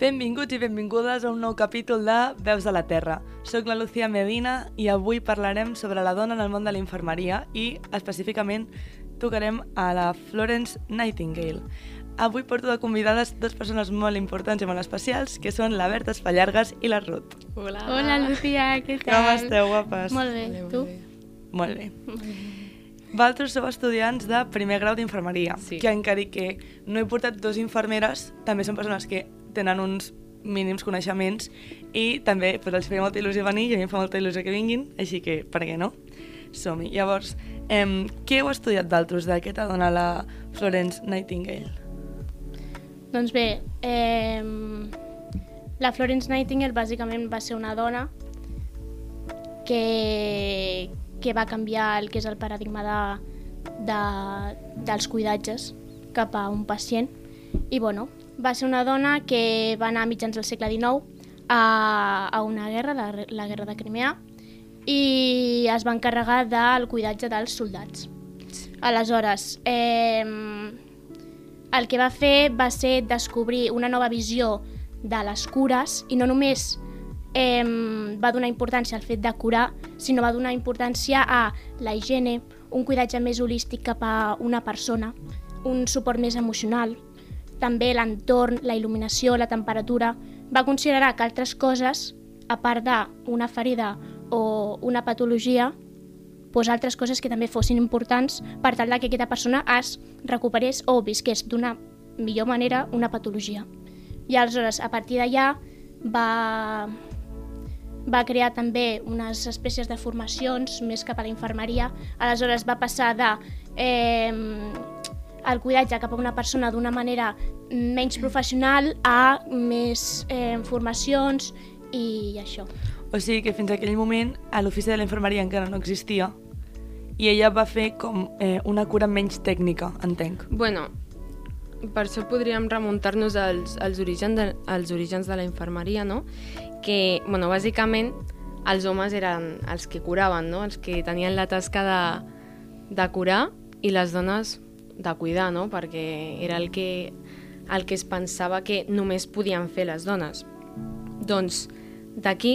Benvinguts i benvingudes a un nou capítol de Veus de la Terra. Soc la Lucía Medina i avui parlarem sobre la dona en el món de la infermeria i, específicament, tocarem a la Florence Nightingale. Avui porto de convidades dues persones molt importants i molt especials, que són la Berta Espallargas i la Ruth. Hola. Hola, Lucía, què tal? Com esteu, guapes? Molt bé, Molt tu? bé. Molt bé. Vosaltres sou estudiants de primer grau d'infermeria, Sí. que encara que no he portat dos infermeres, també són persones que tenen uns mínims coneixements i també pues, els feia molta il·lusió venir i a mi em fa molta il·lusió que vinguin, així que per què no? Som-hi. Llavors, eh, què heu estudiat d'altres? De què t'adona la Florence Nightingale? Doncs bé, eh, la Florence Nightingale bàsicament va ser una dona que, que va canviar el que és el paradigma de, de, dels cuidatges cap a un pacient. I bueno, va ser una dona que va anar a mitjans del segle XIX a, a una guerra, la, la guerra de Crimea, i es va encarregar del cuidatge dels soldats. Aleshores, eh, el que va fer va ser descobrir una nova visió de les cures i no només eh, va donar importància al fet de curar, sinó va donar importància a la higiene, un cuidatge més holístic cap a una persona, un suport més emocional, també l'entorn, la il·luminació, la temperatura. Va considerar que altres coses, a part d'una ferida o una patologia, doncs altres coses que també fossin importants per tal que aquesta persona es recuperés o visqués d'una millor manera una patologia. I aleshores, a partir d'allà, va, va crear també unes espècies de formacions més cap a la infermeria. Aleshores va passar de eh, el cuidatge cap a una persona d'una manera menys professional a més eh, formacions i això. O sigui que fins aquell moment a l'ofici de la infermeria encara no existia i ella va fer com eh, una cura menys tècnica, entenc. Bueno, per això podríem remuntar-nos als, als, orígens de, als orígens de la infermeria, no? Que, bueno, bàsicament, els homes eren els que curaven, no? Els que tenien la tasca de, de curar i les dones de cuidar, no? Perquè era el que, el que es pensava que només podien fer les dones. Doncs, d'aquí,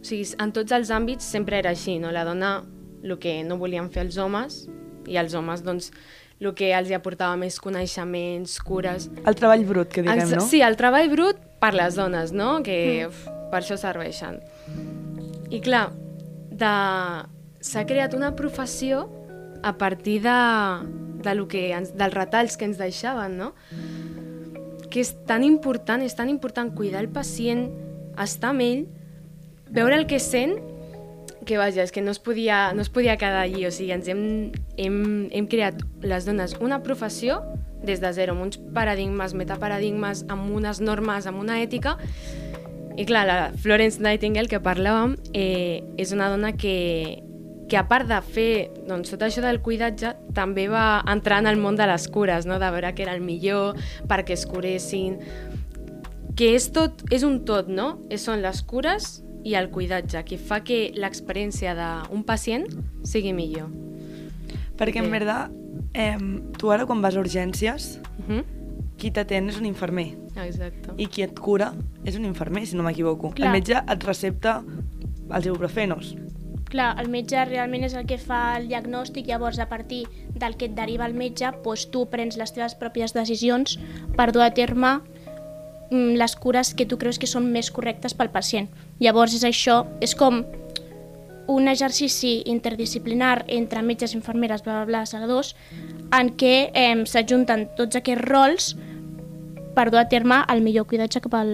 o sigui, en tots els àmbits sempre era així, no? La dona el que no volien fer els homes i els homes, doncs, el que els hi aportava més coneixements, cures... El treball brut, que diguem, no? Sí, el treball brut per les dones, no? Que uf, per això serveixen. I clar, de... s'ha creat una professió a partir de, de lo que ens, dels retalls que ens deixaven, no? Que és tan important, és tan important cuidar el pacient, estar amb ell, veure el que sent, que vaja, és que no es podia, no es podia quedar allí, o sigui, ens hem, hem, hem creat les dones una professió des de zero, amb uns paradigmes, metaparadigmes, amb unes normes, amb una ètica, i clar, la Florence Nightingale que parlàvem eh, és una dona que, que a part de fer doncs, tot això del cuidatge, també va entrar en el món de les cures, no? de veure que era el millor, perquè es curessin, que és, tot, és un tot, no? Són les cures i el cuidatge, que fa que l'experiència d'un pacient sigui millor. Perquè, en veritat, eh, tu ara quan vas a urgències, Uh -huh. qui t'atén és un infermer. Exacte. I qui et cura és un infermer, si no m'equivoco. El metge et recepta els ibuprofenos. Clar, el metge realment és el que fa el diagnòstic, llavors a partir del que et deriva el metge, doncs tu prens les teves pròpies decisions per dur a terme mm, les cures que tu creus que són més correctes pel pacient. Llavors és això, és com un exercici interdisciplinar entre metges, infermeres, bla, bla, bla, segadors, en què eh, s'ajunten tots aquests rols per dur a terme el millor cuidatge cap al,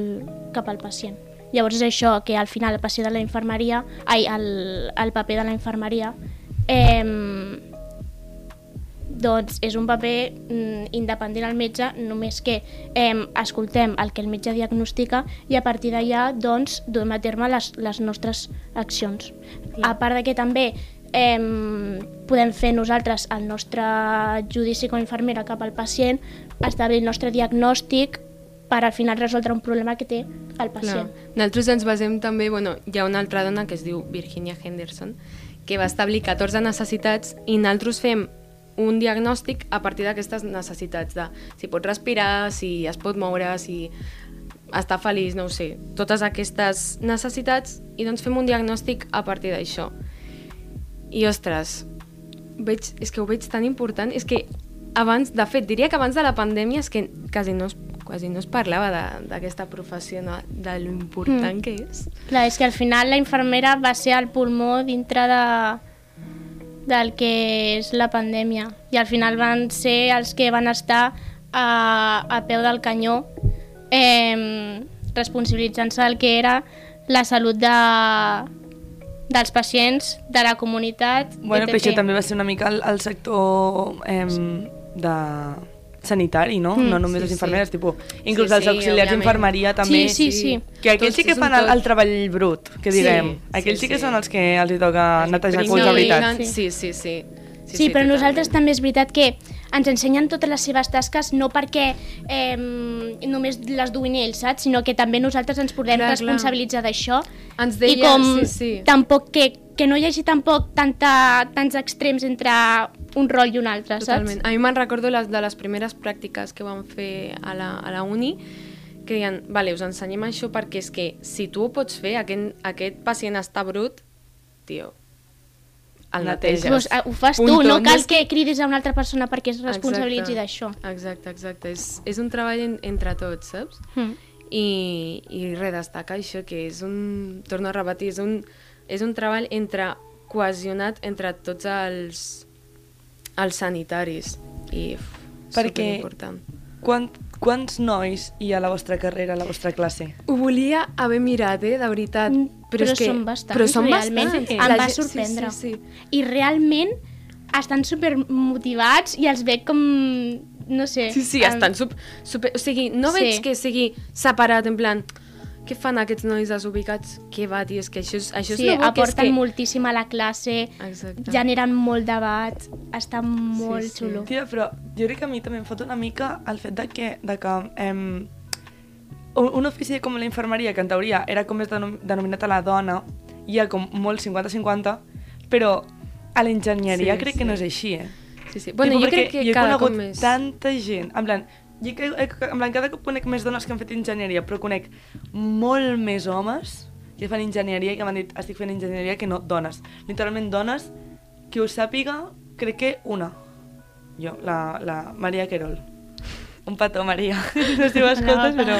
cap al pacient. Llavors és això, que al final el pacient de la infermeria, ai, el, el paper de la infermeria, eh, doncs és un paper mm, independent al metge, només que eh, escoltem el que el metge diagnostica i a partir d'allà doncs duem a terme les, les nostres accions. Clar. A part de que també eh, podem fer nosaltres el nostre judici com a infermera cap al pacient, establir el nostre diagnòstic per al final resoldre un problema que té el pacient. Nosaltres ens basem també, bueno, hi ha una altra dona que es diu Virginia Henderson, que va establir 14 necessitats i nosaltres fem un diagnòstic a partir d'aquestes necessitats, de si pot respirar, si es pot moure, si està feliç, no ho sé, totes aquestes necessitats i doncs fem un diagnòstic a partir d'això. I, ostres, veig, és que ho veig tan important, és que abans, de fet, diria que abans de la pandèmia és que quasi no es, quasi no es parlava de- d'aquesta professió, no? de lo important mm. que és. Clar, és que al final la infermera va ser el pulmó dintre de, del que és la pandèmia i al final van ser els que van estar a, a peu del canyó eh, responsabilitzant-se del que era la salut de, dels pacients, de la comunitat, Bueno, però etc. això també va ser una mica el, el sector eh, de sanitari, no? Mm, no només sí, les sí. infermeres, tipus, inclús Sí, els sí, auxiliars òbviament. d'infermeria també. Sí, sí, sí. Que aquells Tots, sí que fan el, tot. el treball brut, que Sí, diguem. sí, aquells sí, que sí. són els que els hi toca netejar Sí, culs, de veritat. obliguen- Sí, sí, sí. Sí, sí, però nosaltres també és veritat que ens ensenyen totes les seves tasques no perquè eh, només les duin ells, saps? Sinó que també nosaltres ens podem Clar, responsabilitzar d'això. Ens I deia, com sí, sí. tampoc que, que no hi hagi tampoc tanta, tants extrems entre un rol i un altre, Totalment. saps? A mi me'n recordo les, de les primeres pràctiques que vam fer a la, a la uni, que deien, vale, us ensenyem això perquè és que si tu ho pots fer, aquest, aquest pacient està brut, tio, el Neteges. Pues, eh, ho fas tu, Punto. no cal que cridis a una altra persona perquè es responsabilitzi d'això. Exacte, exacte. És, és un treball en, entre tots, saps? Mm. I, i redestacar això, que és un, torno a repetir, és un, és un treball entre cohesionat entre tots els, els sanitaris i uf, Perquè- superimportant. Quant, quants nois hi ha a la vostra carrera, a la vostra classe? Ho volia haver mirat, eh, de veritat. Mm, Però, però és que, són bastants, però són realment. bastants. Em La va gent- sorprendre. Sí, sí, sí. I realment estan super motivats i els veig com, no sé... Sí, sí, estan super, super... O sigui, no Sí. veig que sigui separat, en plan... Què fan aquests nois desubicats? Què va, tio? És que això és, això és Sí, bo, és aporten que... moltíssim a la classe, Exacte. generen molt debat, està molt Sí, sí. xulo. Tia, però jo crec que a mi també em fot una mica el fet de que, de que em, un, un ofici com la infermeria, que en teoria era com denom denominat a la dona, hi ha com molt 50-50, però a l'enginyeria Sí, crec sí. que no és així, eh? Sí, sí. Bueno, Tipo, jo crec que jo he cada conegut més... tanta gent, en plan, jo que, en plan, cada cop conec més dones que han fet enginyeria, però conec molt més homes que fan enginyeria i que m'han dit estic fent enginyeria que no dones. Literalment dones que us sàpiga, crec que una. Jo, la, la Maria Querol. Un petó, Maria. No sé si ho escoltes, Hola. però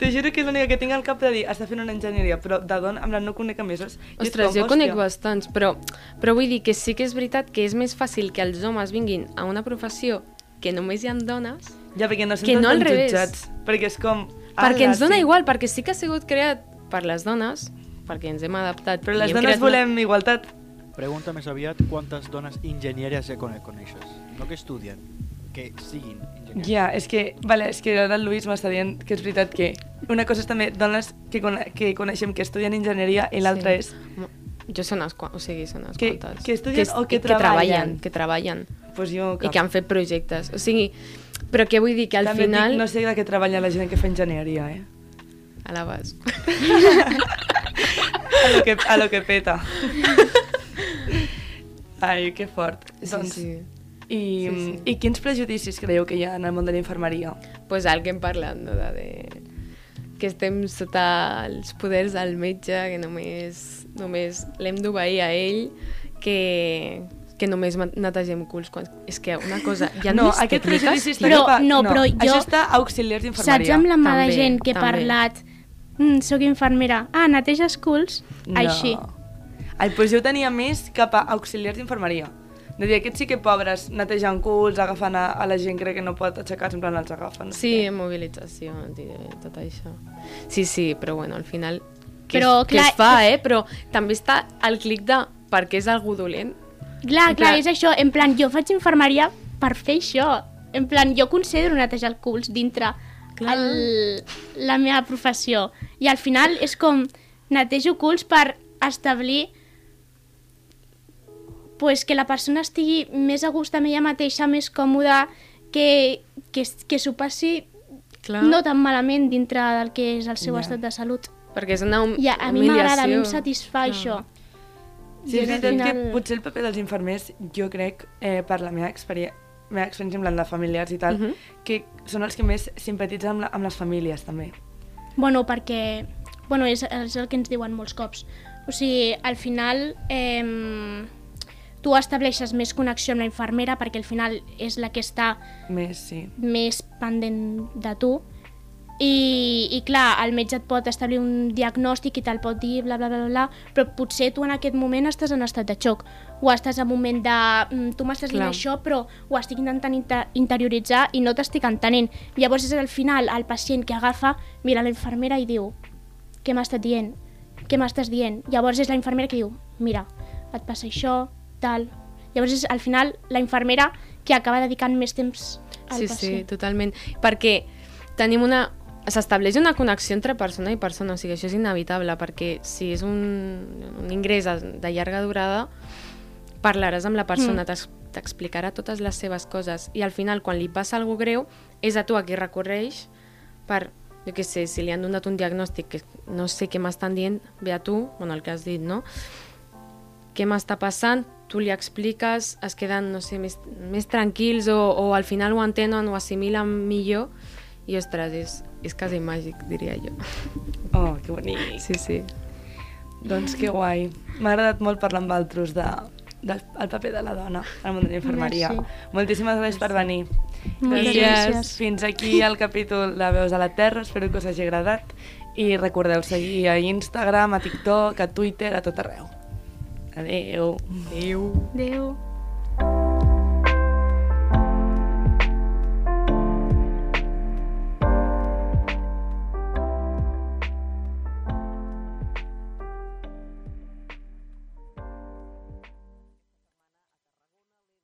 t'ho juro que és l'única que tinc al cap de dir està fent una enginyeria, però de dona, en plan, no conec a més. Ostres, com, jo conec bastants, però, però vull dir que sí que és veritat que és més fàcil que els homes vinguin a una professió que només hi ha dones, Ja, perquè no que senten no al tan revés. jutjats. Perquè és com... perquè "Ala, ens dona sí". igual, perquè sí que ha sigut creat per les dones, perquè ens hem adaptat. Però les dones creat una- volem igualtat. Pregunta més aviat quantes dones enginyeries ja coneixes. No que estudien, que siguin enginyers. Ja, és que, vale, és que ara el Lluís m'està dient que és veritat que una cosa és també dones que, cone que coneixem que estudien enginyeria i l'altra és Jo són quantes, o sigui, són Que- quantes. que estudien es- o que treballen. treballen. Que treballen, pues jo i que han fet projectes. O sigui, però què vull dir? Que al també final... dic, no sé de què treballa la gent que fa enginyeria, eh? A la base. A lo que, a lo que peta. Ai, que fort. Sí, doncs, sí. I, Sí, sí. I quins prejudicis creieu que hi ha en el món de la infermeria? pues el que hem parlat, no? de, de que estem sota els poders del metge, que només, només l'hem d'obeir a ell, que, que només netegem culs. Quan... És que una cosa, hi ha no, aquest prejudici està Però- cap a- no, però jo- Això està a auxiliars Saps d'infermeria. amb la mà de També, gent que he també. parlat mm, soc infermera, ah, neteges culs? Així. Ai, doncs jo ho tenia més cap a auxiliars d'infermeria. De dir, aquests sí que pobres, netejant culs, agafant a, a la gent crec que no pot aixecar-se, en plan els agafen. Sí, mobilització, i tot això. Sí, sí, però bueno, al final... Que, Però, es, que clar, es fa, eh? Però també està el clic de perquè és algú dolent. Clar, clar, Clar. és això, en plan, jo faig infermeria per fer això. En plan, jo considero netejar el culs dintre Clar. el, la meva professió. I al final és com netejo culs per establir pues, que la persona estigui més a gust amb ella mateixa, més còmoda, que, que, que s'ho passi Clar. no tan malament dintre del que és el seu Ja. estat de salut. Perquè és una hum I a, a mi m'agrada, a mi em humiliació. satisfà Clar. això. Sí, és veritat final- que potser el paper dels infermers, jo crec, eh, per la meva experiència, meva experiència amb la de familiars i tal, Mhm. que són els que més simpatitzen amb, la, amb les famílies, també. Bueno, perquè bueno, és, és el que ens diuen molts cops. O sigui, al final eh, tu estableixes més connexió amb la infermera perquè al final és la que està Més, sí. més pendent de tu i, i clar, el metge et pot establir un diagnòstic i te'l pot dir bla, bla, bla, bla, però potser tu en aquest moment estàs en estat de xoc o estàs en un moment de mm, tu m'estàs dient això però ho estic intentant inter interioritzar i no t'estic entenent. Llavors és al final el pacient que agafa, mira la infermera i diu què m'estàs dient? Què m'estàs dient? Llavors és la infermera que diu mira, et passa això, tal... Llavors és al final la infermera que acaba dedicant més temps al Sí, sí, pacient. totalment. Perquè tenim una... S'estableix una connexió entre persona i persona, o sigui, això és inevitable, perquè si és un, un ingrés de llarga durada, parlaràs amb la persona, Mm. t'ex- t'explicarà totes les seves coses, i al final, quan li passa alguna greu, és a tu a qui recorreix per, jo què sé, si li han donat un diagnòstic que no sé què m'estan dient, ve a tu, bueno, el que has dit, no? què m'està passant, tu li expliques, es queden, no sé, més, més tranquils o, o al final ho entenen o assimilen millor i, ostres, és, és quasi màgic, diria jo. Oh, que bonic. Sí, sí. Doncs que guai. M'ha agradat molt parlar amb altres de, del el paper de la dona al món de la infermeria. Merci. Moltíssimes gràcies per venir. Moltes gràcies. Fins aquí el capítol de Veus a la Terra. Espero que us hagi agradat. I recordeu seguir a Instagram, a TikTok, a Twitter, a tot arreu. Adeu. Adéu. Adéu.